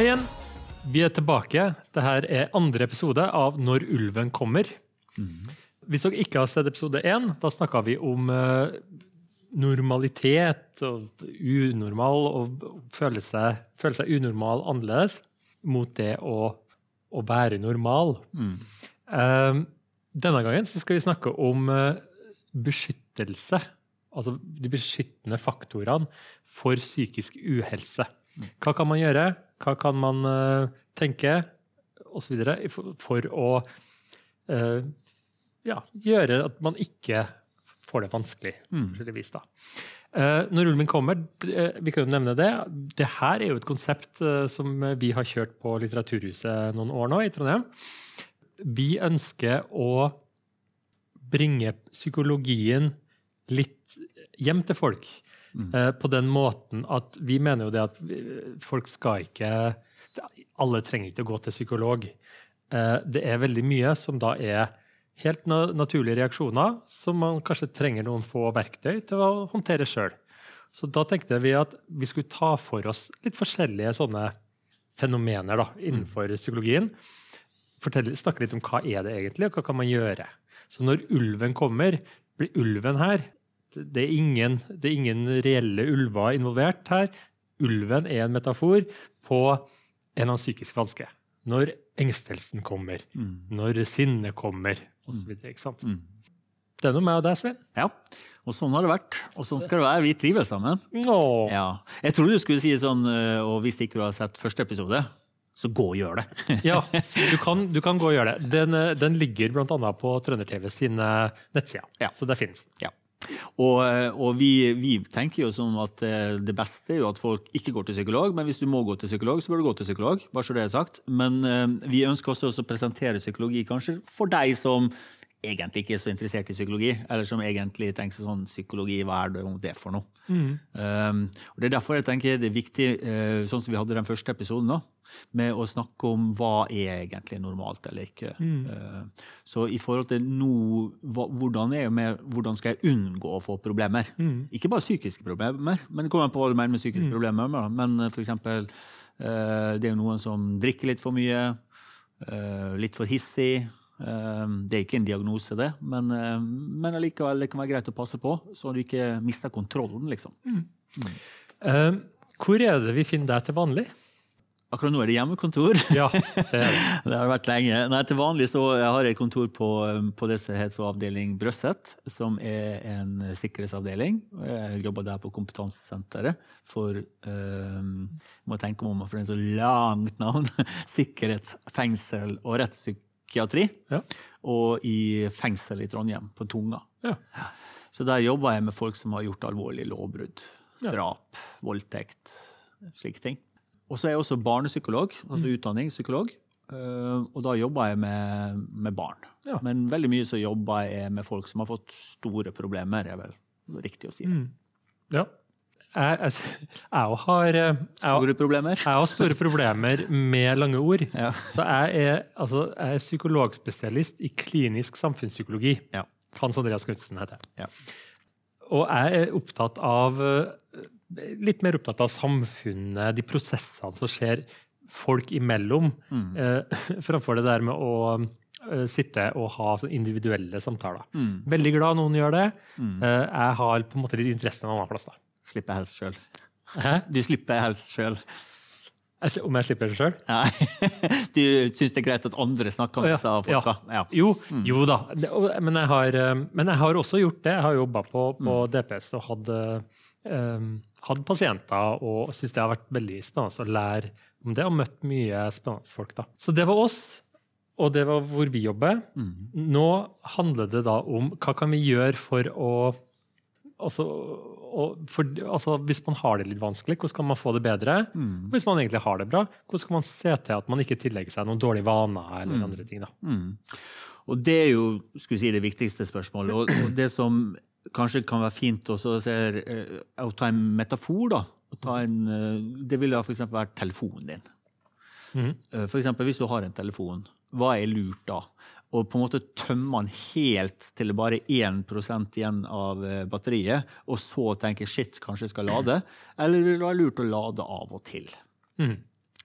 Hei igjen. Vi er tilbake. Dette er andre episode av Når ulven kommer. Hvis dere ikke har sett episode én, da snakka vi om eh, normalitet og unormal og føle seg, føle seg unormal annerledes mot det å, å være normal. Eh, denne gangen så skal vi snakke om eh, beskyttelse. Altså de beskyttende faktorene for psykisk uhelse. Hva kan man gjøre? Hva kan man eh, tenke? osv., for, for å eh, ja, gjøre at man ikke får det vanskelig. forskjelligvis, forskjellig vis da. Eh, når ulven kommer, eh, vi kan jo nevne det, det her er jo et konsept eh, som vi har kjørt på Litteraturhuset noen år nå i Trondheim. Vi ønsker å bringe psykologien litt hjem til folk. Eh, på den måten at vi mener jo det at folk skal ikke Alle trenger ikke å gå til psykolog. Eh, det er veldig mye som da er helt na naturlige reaksjoner som man kanskje trenger noen få verktøy til å håndtere sjøl. Så da tenkte vi at vi skulle ta for oss litt forskjellige sånne fenomener da, innenfor psykologien. Fortelle, snakke litt om hva er det egentlig, og hva kan man gjøre. Så når ulven kommer, blir ulven her. Det er ingen, det er ingen reelle ulver involvert her. Ulven er en metafor på en eller annen psykisk vanske. Når engstelsen kommer, når sinnet kommer, osv. Mm. Det er noe med og deg, Svein. Ja, og sånn har det vært. Og sånn skal det være. Vi trives sammen. Åh. Ja. Jeg trodde du skulle si sånn, øh, og hvis ikke du har sett første episode, så gå og gjør det. Ja, du kan, du kan gå og gjøre det. Den, eh, den ligger bl.a. på Trønder-TV sine nettsider. Ja. Så det finnes. Ja. Og, øh, og vi, vi tenker jo som at øh, det beste er jo at folk ikke går til psykolog, men hvis du må gå til psykolog, så bør du gå til psykolog. bare så det er sagt. Men øh, vi ønsker også å presentere psykologi kanskje for deg som egentlig ikke er så interessert i psykologi, eller som egentlig tenker seg sånn psykologi, hva er det, det for noe? Um, og Det er derfor jeg tenker det er viktig, uh, sånn som vi hadde den første episoden, da, med å snakke om hva er egentlig normalt eller ikke. Eh, så i forhold til nå, hva, hvordan, med, hvordan skal jeg unngå å få problemer? Ikke bare psykiske problemer, men det kommer an på hva du mener med psykiske problemer. da. Men uh, for eksempel, eh, det er jo noen som drikker litt for mye, litt for hissig. Eh, Det er ikke en diagnose, det, men, eh, men allikevel det kan være greit å passe på, så du ikke mister kontrollen. liksom. Eh, hvor er det vi finner deg til vanlig? Akkurat nå er det hjemmekontor. Ja, det er det. Det har vært lenge. Nei, til vanlig så har jeg kontor på, på det som heter for avdeling Brøstet, som er en sikkerhetsavdeling. Jeg jobber der på kompetansesenteret for eh, må tenke meg om for en så langt navn. Sikkerhet, fengsel og rettspsykiatri. Ja. Og i fengsel i Trondheim, på Tunga. Ja. Så der jobber jeg med folk som har gjort alvorlige lovbrudd. Drap, voldtekt, slike ting. Og så er jeg også barnepsykolog, altså Mm. utdanningspsykolog. eh, Og da jobber jeg med, med barn. Ja. Men veldig mye så jobber jeg med folk som har fått store problemer, er vel riktig å si. Mm. ja. Jeg, jeg, jeg har eh, jeg, Store problemer. jeg har store problemer med lange ord. Ja. Så jeg er, altså, jeg er psykologspesialist i klinisk samfunnspsykologi. Ja. Hans Andreas Knutsen heter jeg. Ja. Og jeg er opptatt av eh, Litt mer opptatt av samfunnet, de prosessene som skjer folk imellom, Mm. eh, framfor det der med å eh, sitte og ha individuelle samtaler. Mm. Veldig glad noen gjør det. Eh, jeg har på en måte litt interesse en annen plass. da. Slipper helst sjøl. Du slipper helst sjøl. Om jeg slipper det sjøl? Nei. Du syns det er greit at andre snakker med disse folka? Ja. Jo, jo da. Men, jeg har, eh, men jeg har også gjort det. Jeg har jobba på, på DPS og hatt, um, hatt pasienter og syns det har vært veldig spennende å lære om det, og møtt mye spennende folk. da. Så det var oss, og det var hvor vi jobber. Nå handler det da om hva kan vi gjøre for å Altså, for, altså, hvis man har det litt vanskelig, hvordan kan man få det bedre? Og hvis man egentlig har det bra, hvordan kan man se til at man ikke tillegger seg noen dårlige vaner? eller andre ting da? Mm. Og det er jo si, det viktigste spørsmålet. Og, og det som kanskje kan være fint også, å, eh, å ta en metafor, da. En, eh, det ville f.eks. vært telefonen din. Mhm. Eh, For eksempel hvis du har en telefon, hva er lurt da? Og på en måte tømme den helt til det bare er 1 igjen av eh, batteriet, og så tenke shit, kanskje jeg skal lade? Eller vil det være lurt å lade av og til? Mm.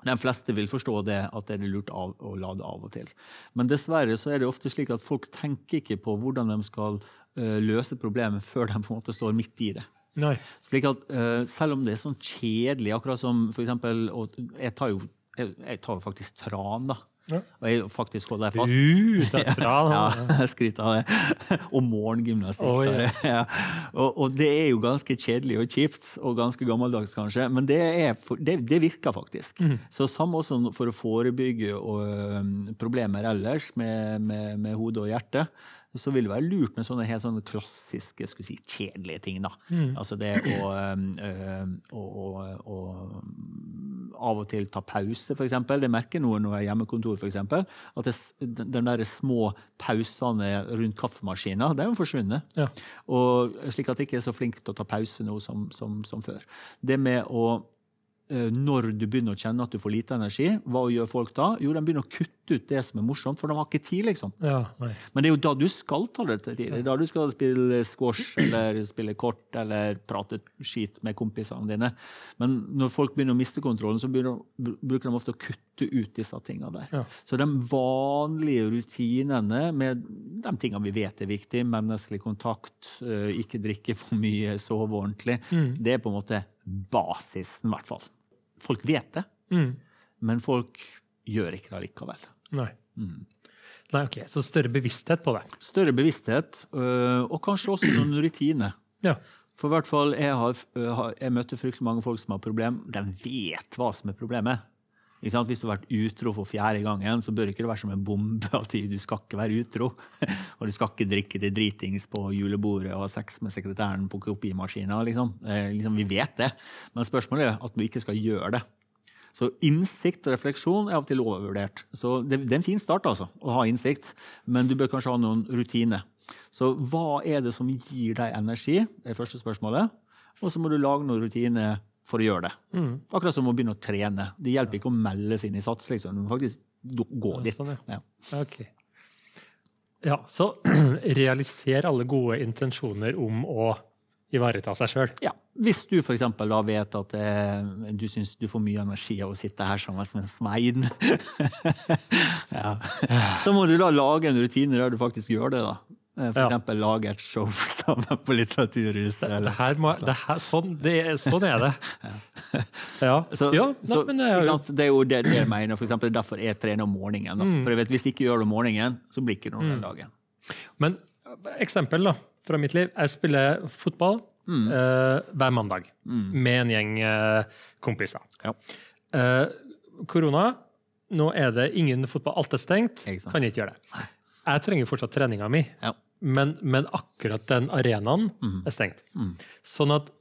De fleste vil forstå det, at det er lurt av, å lade av og til. Men dessverre så er det ofte slik at folk tenker ikke på hvordan de skal uh, løse problemet før de på en måte står midt i det. Nei. Slik at uh, Selv om det er sånn kjedelig, akkurat som for eksempel, og Jeg tar jo jeg, jeg tar faktisk tran, da. Ja. Og jeg faktisk holder deg fast. Uh, det bra. Ja, jeg skryter av det. Og morgengymnastikk. Oh, yeah. ja. og, og det er jo ganske kjedelig og kjipt, og ganske gammeldags kanskje, men det, for, det, det virker faktisk. Mm. Så samme også for å forebygge og, um, problemer ellers med, med, med hode og hjerte, så vil det være lurt med sånne helt sånne klassiske, skulle si, kjedelige ting. da. Mm. Altså det å, å, å, å av og til ta pause, f.eks. Det merker noen når jeg er hjemmekontor, f.eks. At det, de der små pausene rundt kaffemaskina, det er jo forsvunnet. Ja. Og slik at jeg ikke er så flink til å ta pause nå som, som, som før. Det med å når du begynner å kjenne at du får lite energi, hva gjør folk da? Jo, de begynner å kutte ut det som er morsomt, for de har ikke tid, liksom. Ja. Men det er jo da du skal ta det til tid. Det er da du skal spille squash eller spille kort eller prate skit med kompisene dine. Men når folk begynner å miste kontrollen, så de, bruker de ofte å kutte ut disse tingene der. Ja. Så de vanlige rutinene med de tingene vi vet er viktig, menneskelig kontakt, eh, ikke drikke for mye, sove ordentlig, det er på en måte basisen, i hvert fall. Folk vet det, Mm. men folk gjør ikke det likevel. Nei. Mm. Nei, ok. Så større bevissthet på det. Større bevissthet, øh, og kanskje også noen rutiner. Ja. For hvert fall, jeg, har, øh, har- jeg møter fryktelig mange folk som har problem. De vet hva som er problemet. Hvis du har vært utro for fjerde gangen, så bør ikke det være som en bombe at du skal ikke være utro. Og du skal ikke drikke det dritings på julebordet og ha sex med sekretæren på kopimaskina. Liksom. Eh, liksom, vi vet det. Men spørsmålet er at du ikke skal gjøre det. Så innsikt og refleksjon er av og til overvurdert. Så det, det er en fin start, altså, å ha innsikt, men du bør kanskje ha noen rutiner. Så hva er det som gir deg energi? Det er første spørsmålet. Og så må du lage noen rutiner for å gjøre det. Mm. Akkurat som å begynne å trene. Det hjelper ikke å melde seg inn i sats, liksom. Du må faktisk gå Ja, dit. sånn, Ja. Ok. Ja, så realiser alle gode intensjoner om å ivareta seg sjøl. Ja. Hvis du f.eks. da vet at eh, du syns du får mye energi av å sitte her sammen med en svein, ja. så må du da lage en rutine der du faktisk gjør det. da. Eh, For Ja. eksempel lage et show sammen på Litteraturhuset. Det det, må, det her, sånn, det, sånn er det. Ja. Så, ja nei, men det er jo det jeg mener. For eksempel, derfor jeg trener om morgenen. Mm. For jeg vet, Hvis jeg ikke gjør det om morgenen, så blir det ikke noe den dagen. Men eksempel da, fra mitt liv. Jeg spiller fotball Mm. uh, hver mandag med en gjeng uh, kompiser. Ja. uh, korona, nå er det ingen fotball. Alt er stengt. Kan jeg ikke gjøre det. Jeg trenger fortsatt treninga mi, Ja. Men, men akkurat den arenaen Mm. er stengt. Sånn at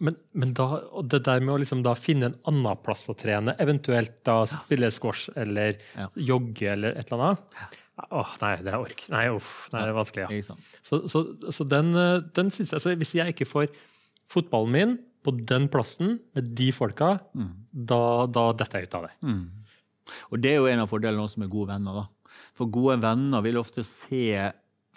men, men da, det der med å liksom da finne en annen plass å trene, eventuelt da spille squash eller Ja. jogge eller et eller annet Åh, nei, det er ork. Nei, uff. Nei, det er vanskelig. Ja. Så, så, så den, eh, den synes jeg, så Hvis jeg ikke får fotballen min på den plassen med de folka, da, da detter jeg ut av det. Og det er jo en av fordelene også med gode venner. da. For gode venner vil ofte se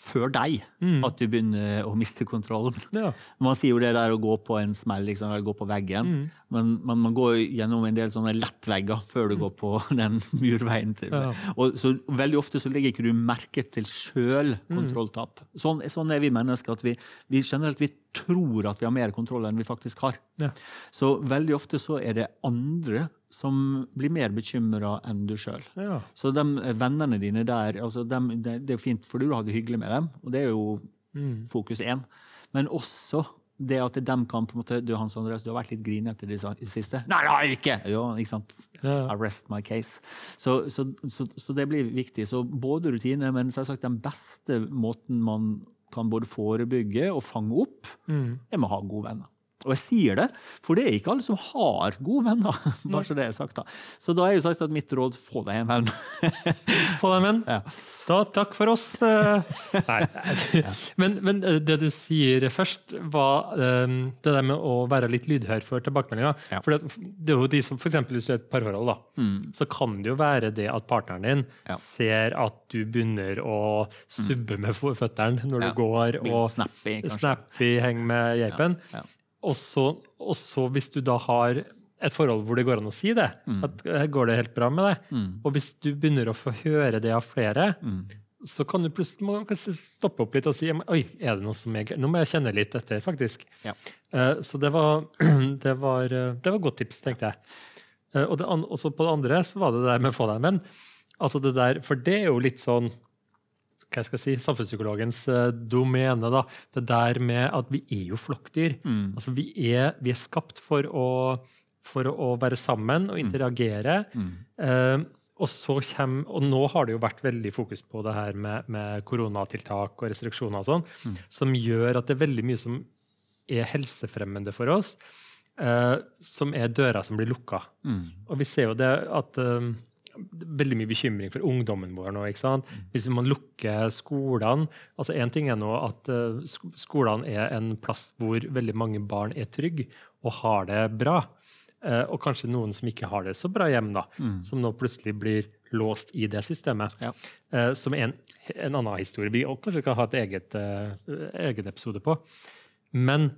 før deg at du begynner å miste kontrollen. Ja. Man sier jo det der å gå på en smell, liksom, eller gå på veggen. Men, men man går gjennom en del sånne lettvegger før du går på den murveien. til. Ja. Og så Veldig ofte så legger ikke du merke til sjøl kontrolltap. Sånn, sånn er vi mennesker. at vi, vi generelt vi tror at vi har mer kontroll enn vi faktisk har. Ja. Så veldig ofte så er det andre som blir mer bekymra enn du sjøl. Ja. Så de vennene dine der, altså de, det, det er jo fint for du har det hyggelig med dem, og det er jo fokus én. Men også det at de kan på en måte Du Hans Andreas, du har vært litt grinete i det i siste. Nei, det har jeg ikke! Jo, ikke sant? Ja. rest my case. Så, så, så, så det blir viktig. Så både rutiner, men selvsagt den beste måten man kan både forebygge og fange opp, er med å ha gode venner. Og jeg sier det, for det er ikke alle som har gode venner. bare så det er sagt da. Så da er jo sagt at mitt råd få deg en venn. Få deg, menn. Ja. Da, takk for oss. Nei. Men, men eh, det du sier først, var eh, det der med å være litt lydhør for tilbakemeldinger. Ja. For det er jo de som, for eksempel Hvis du er et parforhold, da, så kan det jo være det at partneren din Mm. Ja. ser at du begynner å subbe med føttene når du går, og snappy, snappy, henger med geipen. Ja. Og så, hvis du da har et forhold hvor det går an å si det. At går det helt bra med deg. Og hvis du begynner å få høre det av flere, så kan du plutselig stoppe opp litt og si oi, er det noe som jeg. Nå må jeg kjenne litt etter, faktisk. Ja. Uh, så det var, det var, eh, det var godt tips, tenkte jeg. Uh, og det, også på det andre så var det det der med å få deg en venn. Altså det der, for det er jo litt sånn hva skal jeg si, samfunnspsykologens eh, domene. da, Det der med at vi er jo flokkdyr. Altså vi er, vi er skapt for å, for å være sammen og interagere. Eh, og, så kommer, og nå har det jo vært veldig fokus på det her med, med koronatiltak og restriksjoner og sånn, som gjør at det er veldig mye som er helsefremmende for oss, eh, som er dører som blir lukka. Og vi ser jo det at eh, veldig mye bekymring for ungdommen vår nå. ikke sant? Hvis man lukker skolene altså Én ting er nå at eh, skolene er en plass hvor veldig mange barn er trygge og har det bra. Eh, og kanskje noen som ikke har det så bra hjemme, da, som nå plutselig blir låst i det systemet. Ja. Eh, som er en, en annen historie vi også kanskje kan ha et eget, egen episode på. Men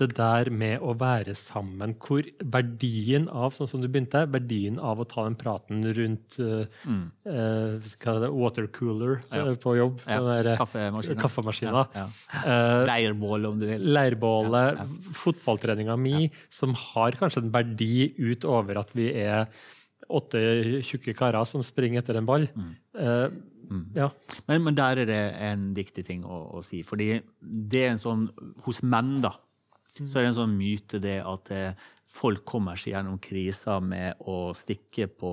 det der med å være sammen, hvor verdien av sånn som du begynte, verdien av å ta den praten rundt eh, eh, hva er det, watercooler Mm. Ja. uh, på jobb, Ja, den der, eh, kaffemaskinen. kaffemaskina, Ja, eh, Leirbål, om du vil. leirbålet, fotballtreninga mi, som har kanskje en verdi utover at vi er åtte tjukke karer som springer etter en ball. Mm. Mm. ja. Men, men der er det en viktig ting å, å si. Fordi det er en sånn Hos menn, da, så er det en sånn myte det at eh, folk kommer seg gjennom krisa med å stikke på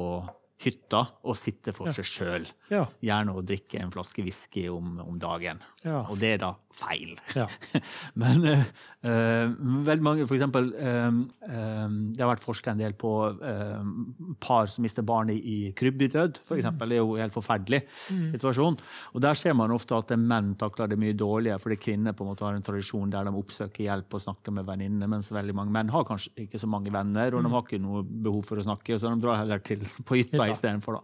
hytta og sitte for seg sjøl. Ja. Gjerne å drikke en flaske whisky om, om dagen. Ja. Og det er da feil. Ja. Men uh, eh, veldig mange, for eksempel eh, eh, Det har vært forska en del på eh, par som mister barn i, i krybbedød, for eksempel. Det er jo en helt forferdelig situasjon. Og der ser man ofte at menn takler det mye dårligere, fordi kvinner på en måte har en tradisjon der de oppsøker hjelp og snakker med venninner, mens veldig mange menn har kanskje ikke så mange venner, og de har ikke noe behov for å snakke, så de drar heller til på hytta Istedenfor.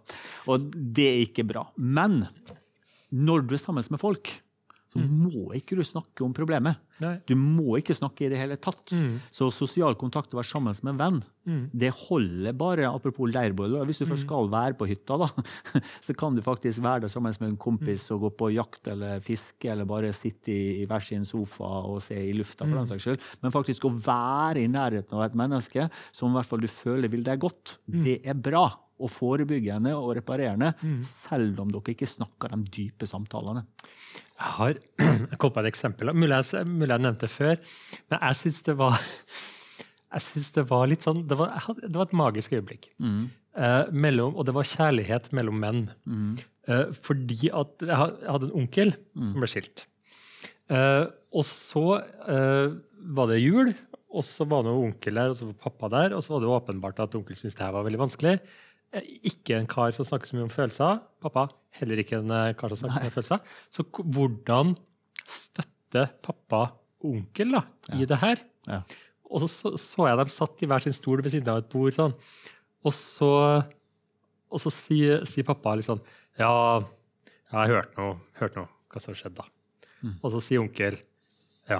Og det er ikke bra. Men når du er sammen med folk, så må ikke du snakke om problemet. Nei. Du må ikke snakke i det hele tatt. Så sosial kontakt og være sammen med en venn, det holder bare. Apropos leirbål. Hvis du først skal være på hytta, da, så kan du faktisk være der sammen med en kompis og gå på jakt eller fiske, eller bare sitte i, i hver sin sofa og se i lufta, for den saks skyld. Men faktisk å være i nærheten av et menneske som i hvert fall du føler vil deg godt, det er bra. Og forebyggende og reparerende, selv om dere ikke snakker de dype samtalene. Jeg har kommet på et eksempel. Mulig jeg, mulig jeg nevnte det før, men jeg syns det var jeg synes det var litt sånn Det var, det var et magisk øyeblikk. Eh, mellom, og det var kjærlighet mellom menn. Eh, fordi at jeg hadde en onkel som ble skilt. Eh, og så eh, var det jul, og så var det onkel der, og så var pappa der, og så var det åpenbart at onkel syntes det her var veldig vanskelig. Ikke en kar som snakker så mye om følelser. Pappa heller ikke en eh, kar som snakker så mye om følelser. Så hvordan støtte pappa og onkel da, i det her? Ja. Og så, så så jeg dem satt i hver sin stol ved siden av et bord. Sånn. Og så, og så sier, sier pappa litt sånn Ja, jeg har hørt noe, hørt noe hva som har skjedd, da. Og så sier onkel ja.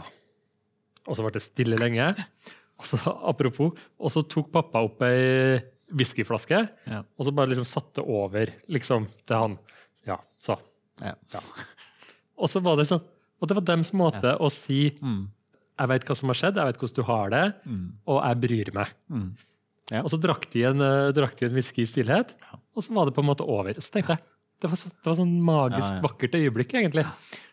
Og så ble det stille lenge. Og så, apropos, og så tok pappa opp ei whiskyflaske Ja. og så bare liksom satte over liksom, til han. Ja, så. Ja. Ja. Og så var det sånn, og det var deres måte å si Mm. jeg vet hva som har skjedd, jeg vet hvordan du har det, og jeg bryr meg. Mm. Ja. Og så drakk de en, eh, drakk de en whisky i stillhet, og så var det på en måte over. Så tenkte jeg, det var, så, det var sånn magisk, vakkert øyeblikk, egentlig,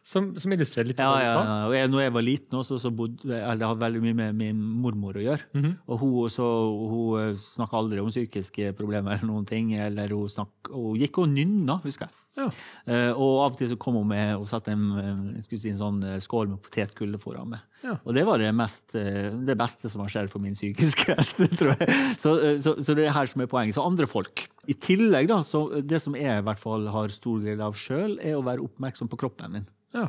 som, som illustrerer litt Ja, det du ja, sa. ja. Jeg, når jeg var liten, også, så bodde, eller det hadde veldig mye med min mormor å gjøre. Mhm. Og hun, også, hun snakka aldri om psykiske problemer eller noen ting. Eller hun, snakk, hun gikk og nynna, husker jeg. Ja. Uh, og av og til så kom hun med og satte en, eh, si en sånn eh, skål med potetgull foran meg. Ja. Og det var det, mest, eh, det beste som har skjedd for min psykiske helse, tror jeg. Så, eh, så, så det er her som er poenget. Så andre folk. I tillegg, da, så det som jeg i hvert fall har stor glede av sjøl, er å være oppmerksom på kroppen min. Ja.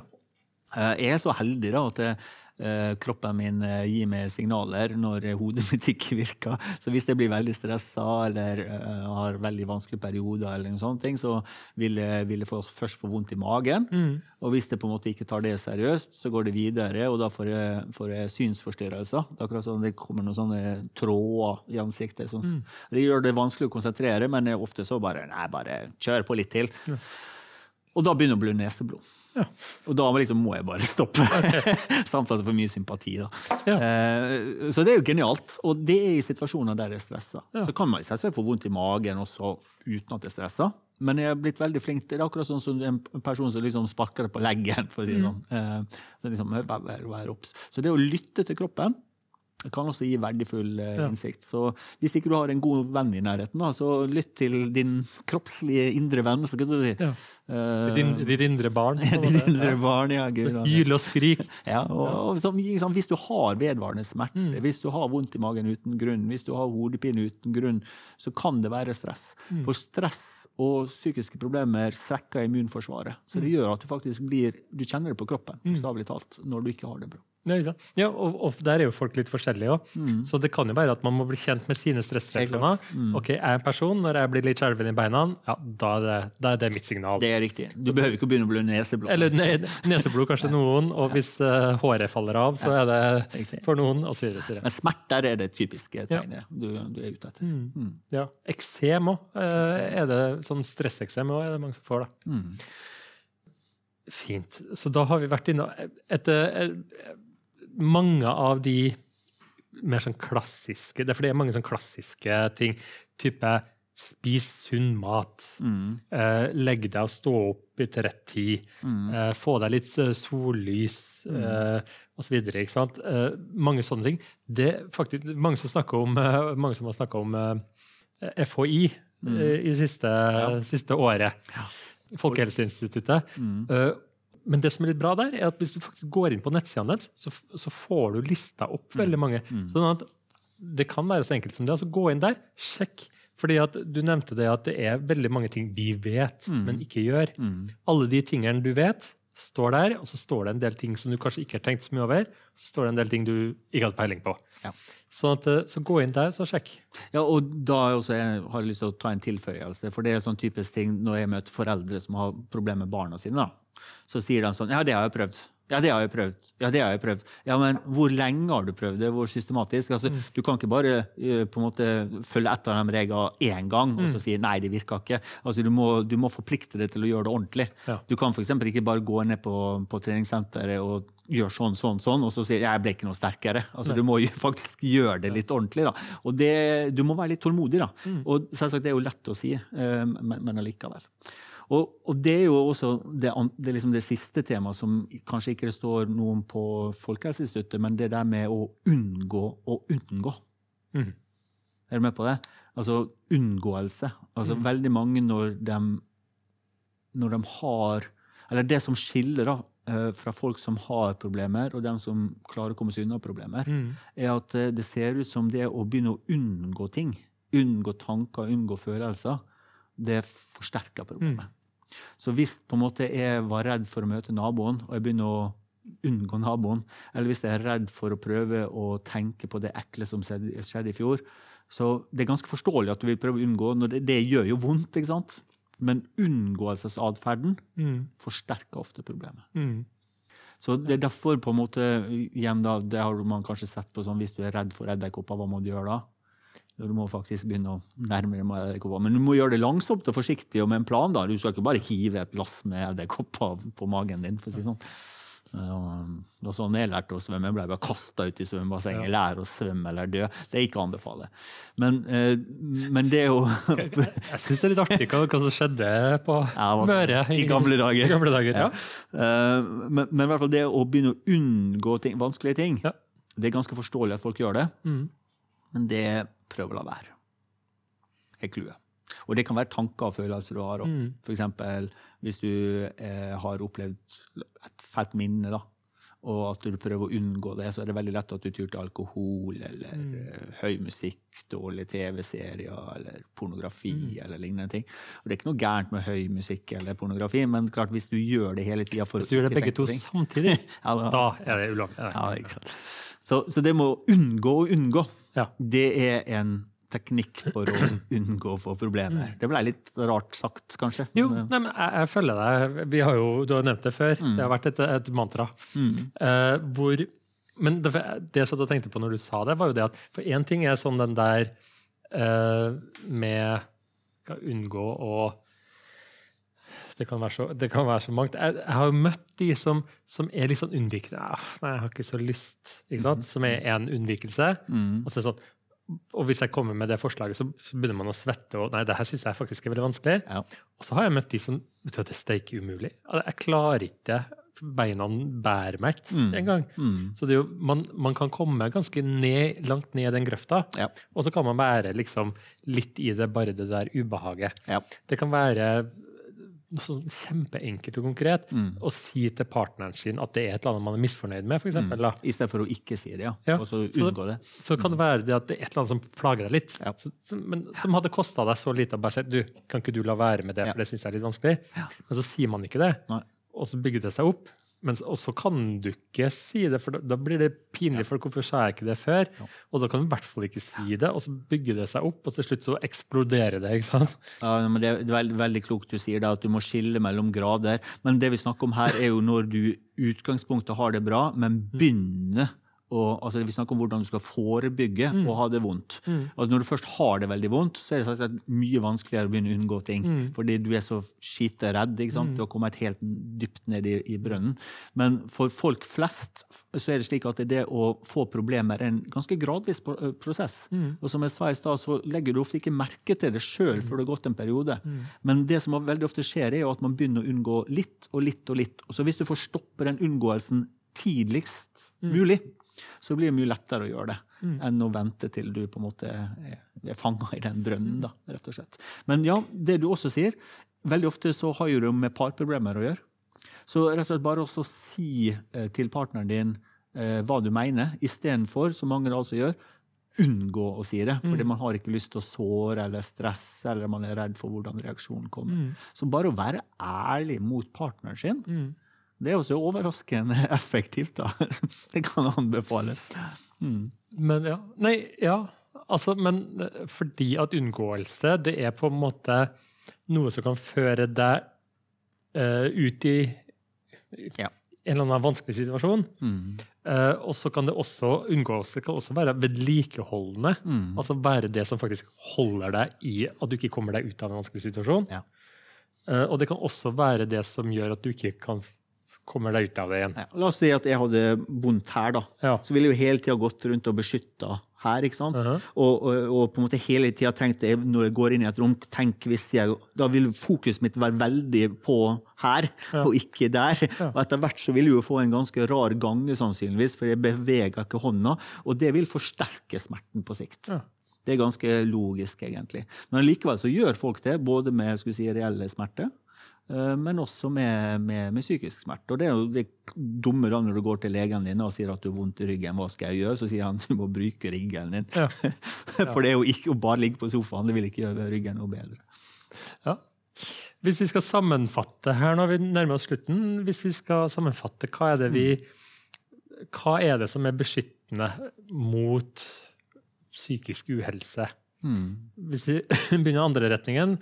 Eh, Jeg er så heldig da at eh, kroppen min eh, gir meg signaler når hodet mitt ikke virker. Så hvis jeg blir veldig stressa eller har veldig vanskelige perioder, eller noen sånne ting, så vil jeg, vil jeg få, først få vondt i magen. Og hvis jeg på en måte ikke tar det seriøst, så går det videre, og da får jeg, får jeg synsforstyrrelser. Det akkurat sånn, det kommer noen sånne tråder i ansiktet. Sånn, Det gjør det vanskelig å konsentrere, men ofte så bare Nei, bare kjør på litt til. Og da begynner det å bli neseblod. Ja. Og da liksom må jeg bare stoppe. Samt at jeg får mye sympati. da. Ja. Eh, så det er jo genialt. Og det er i situasjoner der jeg er stressa. Ja. Så kan man selvsagt få vondt i magen også uten at jeg er stressa. Men jeg har blitt veldig flink til det. er akkurat sånn som en person som liksom sparker deg på leggen. for å si det Mm. Eh, så liksom, vær, vær, vær. Så det å lytte til kroppen det kan også gi verdifull eh, Ja. innsikt. Så hvis ikke du har en god venn i nærheten, da, så lytt til din kroppslige indre venn. Så kan du si. Ja. Eh, Ditt, in, ditt indre barn. ditt indre barn, ja. Gud. Hyl og skrik. Ja, og, og som, ikke hvis du har vedvarende smerte, Mm. hvis du har vondt i magen uten grunn, hvis du har hodepine uten grunn, så kan det være stress. Mm. For stress og psykiske problemer svekker immunforsvaret. Så Mm. det gjør at du faktisk blir Du kjenner det på kroppen, bokstavelig talt, når du ikke har det bra. Ja, ja og, og der er jo folk litt forskjellige òg. Så det kan jo være at man må bli kjent med sine stressreaksjoner. Ok, Jeg er en person, når jeg blir litt skjelven i beina, ja, da er det, da er det mitt signal. Det er riktig. Du behøver ikke å begynne å blø neseblod. Eller ne neseblod kanskje noen, og hvis uh, håret faller av, så er det Riktig. for noen, og så videre. Men smerter er det typiske tegnet du, du er ute etter. Mm. Ja. Eksem òg. er det sånn stresseksem òg, er det mange som får, da. Mm. Fint. Så da har vi vært inne etter eh, mange av de mer sånn klassiske Det er fordi det er mange sånn klassiske ting. Type spis sunn mat. Mm. Eh, legg deg og stå opp i til rett tid. Eh, få deg litt sollys sollys eh, osv. Ikke sant? Eh, mange sånne ting. Det er faktisk mange som om eh, mange som har snakka om eh, FHI mm. i siste, siste året. Folkehelseinstituttet. Eh, men det som er litt bra der, er at hvis du faktisk går inn på nettsidene deres, så, så får du lista opp veldig mange. Sånn at det kan være så enkelt som det. altså Gå inn der, sjekk. Fordi at Du nevnte det at det er veldig mange ting vi vet, men ikke gjør. Alle de tingene du vet, står der, og så står det en del ting som du kanskje ikke har tenkt så mye over. Så står det en del ting du ikke hadde peiling på. Ja. Sånn at, eh, så gå inn der, så sjekk. Ja, og da også, jeg har jeg lyst til å ta en tilføyelse. For det er sånn typisk ting når jeg møter foreldre som har problemer med barna sine. Da. Så sier de sånn Ja, det har jeg prøvd. Ja, det har jeg prøvd. Ja, det har jeg prøvd. Ja, men hvor lenge har du prøvd det? Hvor systematisk? Altså, Du kan ikke bare eh, på en måte følge etter de reglene én gang og så si nei, det virka ikke. Altså, du, må, du må forplikte deg til å gjøre det ordentlig. Ja. Du kan f.eks. ikke bare gå ned på, på treningssenteret og gjøre sånn, sånn, sånn, og så si jeg ble ikke noe sterkere. Altså, du må jo faktisk gjøre det litt ordentlig. da. Og det, du må være litt tålmodig. da. Og selvsagt, det er jo lett å si, eh, men, men allikevel. Og, og det er jo også det, det, er liksom det siste temaet som kanskje ikke det står noe om på Folkehelseinstituttet, men det der med å unngå å unngå. Mm. Er du med på det? Altså unngåelse. Altså veldig mange når de, når de har Eller det som skiller da, eh, fra folk som har problemer, og dem som klarer å komme seg unna problemer, Mm. er at eh, det ser ut som det å begynne å unngå ting, unngå tanker, unngå følelser, det forsterker problemet. Så hvis på en måte jeg var redd for å møte naboen, og jeg begynner å unngå naboen, eller hvis jeg er redd for å prøve å tenke på det ekle som skjedde i fjor, så det er ganske forståelig at du vil prøve å unngå. Når det, det gjør jo vondt, ikke sant? Men unngåelsesatferden Mm. forsterker ofte problemet. Mm. Så det er derfor på en måte, igjen da, det har man kanskje sett på sånn, hvis du er redd for edderkopper, hva må du gjøre da? Ja, Du må faktisk begynne å nærme deg med edderkopper. Men du må gjøre det langsomt og forsiktig og med en plan. da. Du skal ikke bare hive et lass med edderkopper på magen din. for å si sånn. Ja, sånn jeg lærte å svømme. Ble bare kasta ut i svømmebassenget. Lær å svømme eller dø. Det er ikke å anbefale. Men, eh, men det er jo Jeg syns det er litt artig hva, hva som skjedde på Ja, Møre i gamle dager. I gamle dager ja. Eh, men, men i hvert fall det å begynne å unngå ting, vanskelige ting, Ja. det er ganske forståelig at folk gjør det. Mm. Men det prøv å la være. er clouet. Og det kan være tanker og følelser du har. også. Mm. Eksempel hvis du eh, har opplevd et fælt minne, da, og at du prøver å unngå det, så er det veldig lett at du tyr til alkohol eller mm. høy musikk, dårlige TV-serier eller pornografi eller lignende ting. Og det er ikke noe gærent med høy musikk eller pornografi, men klart hvis du gjør det hele tida Hvis du gjør det begge to samtidig, Ja, da- da er det ulovlig. Ja. Så, så det med å unngå å unngå, Ja. det er en teknikk for å unngå å få problemer. Det ble litt rart sagt, kanskje. Jo, men, eh, nei, men jeg, jeg følger deg. Vi har jo, du har nevnt det før. Mm. Det har vært et, et mantra. Eh, hvor, men det, det som du tenkte på når du sa det, var jo det at For én ting er sånn den der uh, med skal unngå å det kan, være så, det kan være så mangt. Jeg, jeg har jo møtt de som, som er litt sånn unnvikende. Ah, nei, jeg har ikke så lyst. Ikke sant? Som er en unnvikelse. Og, så sånn, og hvis jeg kommer med det forslaget, så, så begynner man å svette. og nei, det her synes jeg faktisk er veldig vanskelig. Ja. Og så har jeg møtt de som vet du at det er steike umulig. Jeg klarer ikke beina bærer meg ikke engang. Så det er jo, man, man kan komme ganske ned, langt ned i den grøfta, Ja. og så kan man være liksom litt i det, bare det der ubehaget. Ja. Det kan være sånn kjempeenkelt og konkret å si til partneren sin at det er et eller annet man er misfornøyd med, for eksempel, da. I stedet for å ikke si det, ja. Ja, Og så så- unngå det. Så kan det være det at det er et eller annet som plager deg litt. Ja. Så, men som hadde kosta deg så lite å bare si du, kan ikke du la være med det, for det syns jeg er litt vanskelig. Men så sier man ikke det, Nei. og så bygger det seg opp. Men, så- og så kan du ikke si det, for da, da blir det pinlig. For hvorfor sa jeg ikke det før? Og da kan du i hvert fall ikke si det, og så bygger det seg opp, og til slutt så eksploderer det. ikke sant? Ja, men Det er veldig, veldig klokt du sier det, at du må skille mellom grader. Men det vi snakker om her, er jo når du i utgangspunktet har det bra, men begynner å altså Vi snakker om hvordan du skal forebygge å ha det vondt. Og når du først har det veldig vondt, så er det sagt, mye vanskeligere å begynne å unngå ting. Fordi du er så skiteredd. ikke sant? Du har kommet helt dypt ned i, i brønnen. Men for folk flest så er det slik at det å få problemer er en ganske gradvis pro- prosess. Og som jeg sa i stad, så legger du ofte ikke merke til det sjøl før det har gått en periode. Men det som veldig ofte skjer, er jo at man begynner å unngå litt og litt og litt. Og så hvis du får stoppe den unngåelsen tidligst mulig, så blir det mye lettere å gjøre det enn å vente til du på en måte er, fanga i den brønnen, da, rett og slett. Men ja, det du også sier, veldig ofte så har jo det med parproblemer å gjøre. Så rett og slett bare å si eh, til partneren din eh, hva du mener, istedenfor, som mange altså gjør, unngå å si det. Fordi man har ikke lyst til å såre eller stresse, eller man er redd for hvordan reaksjonen kommer. Så bare å være ærlig mot partneren sin, det er også overraskende effektivt. da. Det kan anbefales. Men ja. Nei, ja. Altså, men eh, fordi at unngåelse, det er på en måte noe som kan føre deg uh, ut i Ja. en eller annen vanskelig situasjon. Eh, og så kan det også unngåelse kan også være vedlikeholdende. Altså være det som faktisk holder deg i at du ikke kommer deg ut av en vanskelig situasjon. Ja. Uh, og det kan også være det som gjør at du ikke kan kommer deg ut av det igjen. Ja, La oss si at jeg hadde vondt her, da. Ja. Så ville jeg jo hele tida gått rundt og beskytta her. ikke sant? og, og, og på en måte hele tida tenkt når jeg går inn i et rom, tenk hvis jeg Da vil fokuset mitt være veldig på her, og ikke der. Og etter hvert så vil jeg jo få en ganske rar gange, sannsynligvis, for jeg beveger ikke hånda. Og det vil forsterke smerten på sikt. Ja. Det er ganske logisk, egentlig. Men likevel så gjør folk det, både med si, reelle smerter, men også med, med, med psykisk smerte. Og det er jo det dumme da når du går til legen din og sier at du har vondt i ryggen, hva skal jeg gjøre? Så sier han du må bruke ryggen din. Ja. For det er jo ikke å bare ligge på sofaen, det vil ikke gjøre ryggen noe bedre. Ja. Hvis vi skal sammenfatte her når vi nærmer oss slutten, hvis vi skal sammenfatte, hva er det vi Hva er det som er beskyttende mot psykisk uhelse? Hvis vi begynner andre retningen,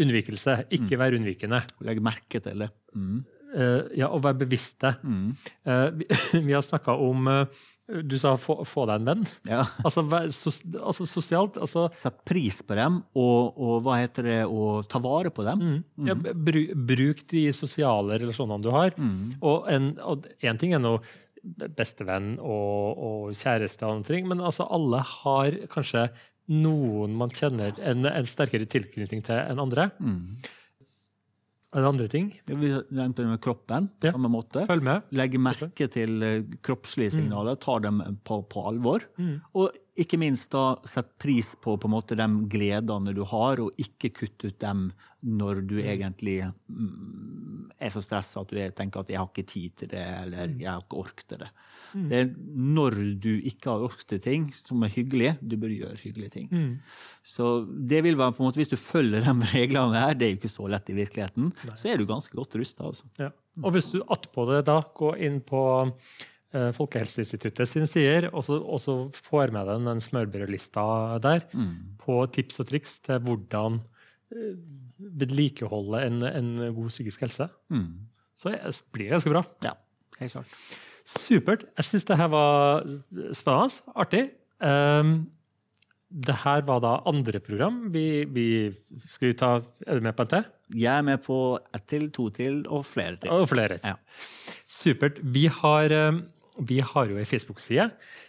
unnvikelse. Ikke være unnvikende. Legg merke til det. Mm. Eh, ja, og være bevisste. Eh, vi, vi har snakka om eh, Du sa få, få deg en venn. Ja. Altså, vær altså sosialt. Altså, Sett pris på dem, og, og hva heter det, å ta vare på dem. Ja, bru, bruk de sosiale relasjonene du har. Og, en, og en ting er nå bestevenn og, og kjæreste og andre ting, men altså alle har kanskje noen man kjenner en, en sterkere tilknytning til enn andre. Er det andre ting? Vi nevnte med kroppen på Ja. samme måte. Følg med. Legge merke til eh, kroppslige signaler, ta dem på, på alvor. Og ikke minst da sette pris på på måte de gledene du har, og ikke kutte ut dem når du egentlig mm, er så stressa at du er, tenker at 'jeg har ikke tid til det', eller 'jeg har ikke ork til det'. Det er når du ikke har ork til ting som er hyggelig, du bør gjøre hyggelige ting. Så det vil være på en måte, Hvis du følger de reglene her, det er jo ikke så lett i virkeligheten, så er du ganske godt rusta. Altså. Ja. Og hvis du attpå det da går inn på Folkehelseinstituttet sine sider, og så, og så får med deg den smørbrødlista der på tips og triks til hvordan eh, vedlikeholde en, en god psykisk helse, så er- blir det ganske bra. Ja, helt klart. Supert. Jeg syns det her var spennende, artig. Um, det her var da andre program. Vi, vi, skal vi ta Er du med på en til? Jeg er med på ett til, to til og flere til. Og flere. Ja. Supert. Vi har, eh, vi har jo ei Facebook-side.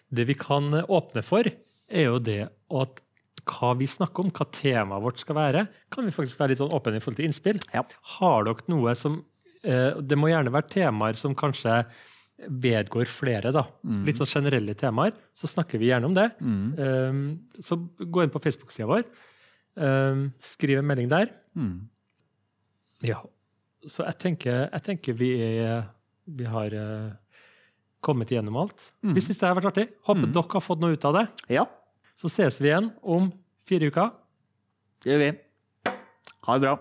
Det vi kan åpne for, er jo det at hva vi snakker om, hva temaet vårt skal være, kan vi faktisk være litt sånn åpne i forhold til innspill. Ja. Har dere noe som eh, Det må gjerne være temaer som kanskje vedgår flere, da. Litt sånn generelle temaer. Så snakker vi gjerne om det. Mm. så gå inn på Facebook-sida vår. Um, skriv en melding der. Mm. Ja. Så jeg tenker, jeg tenker vi, er, vi har eh, kommet igjennom alt. Vi syns det har vært artig. Håper dere har fått noe ut av det. Ja, Så ses vi igjen om fire uker. det gjør vi. Ha det bra.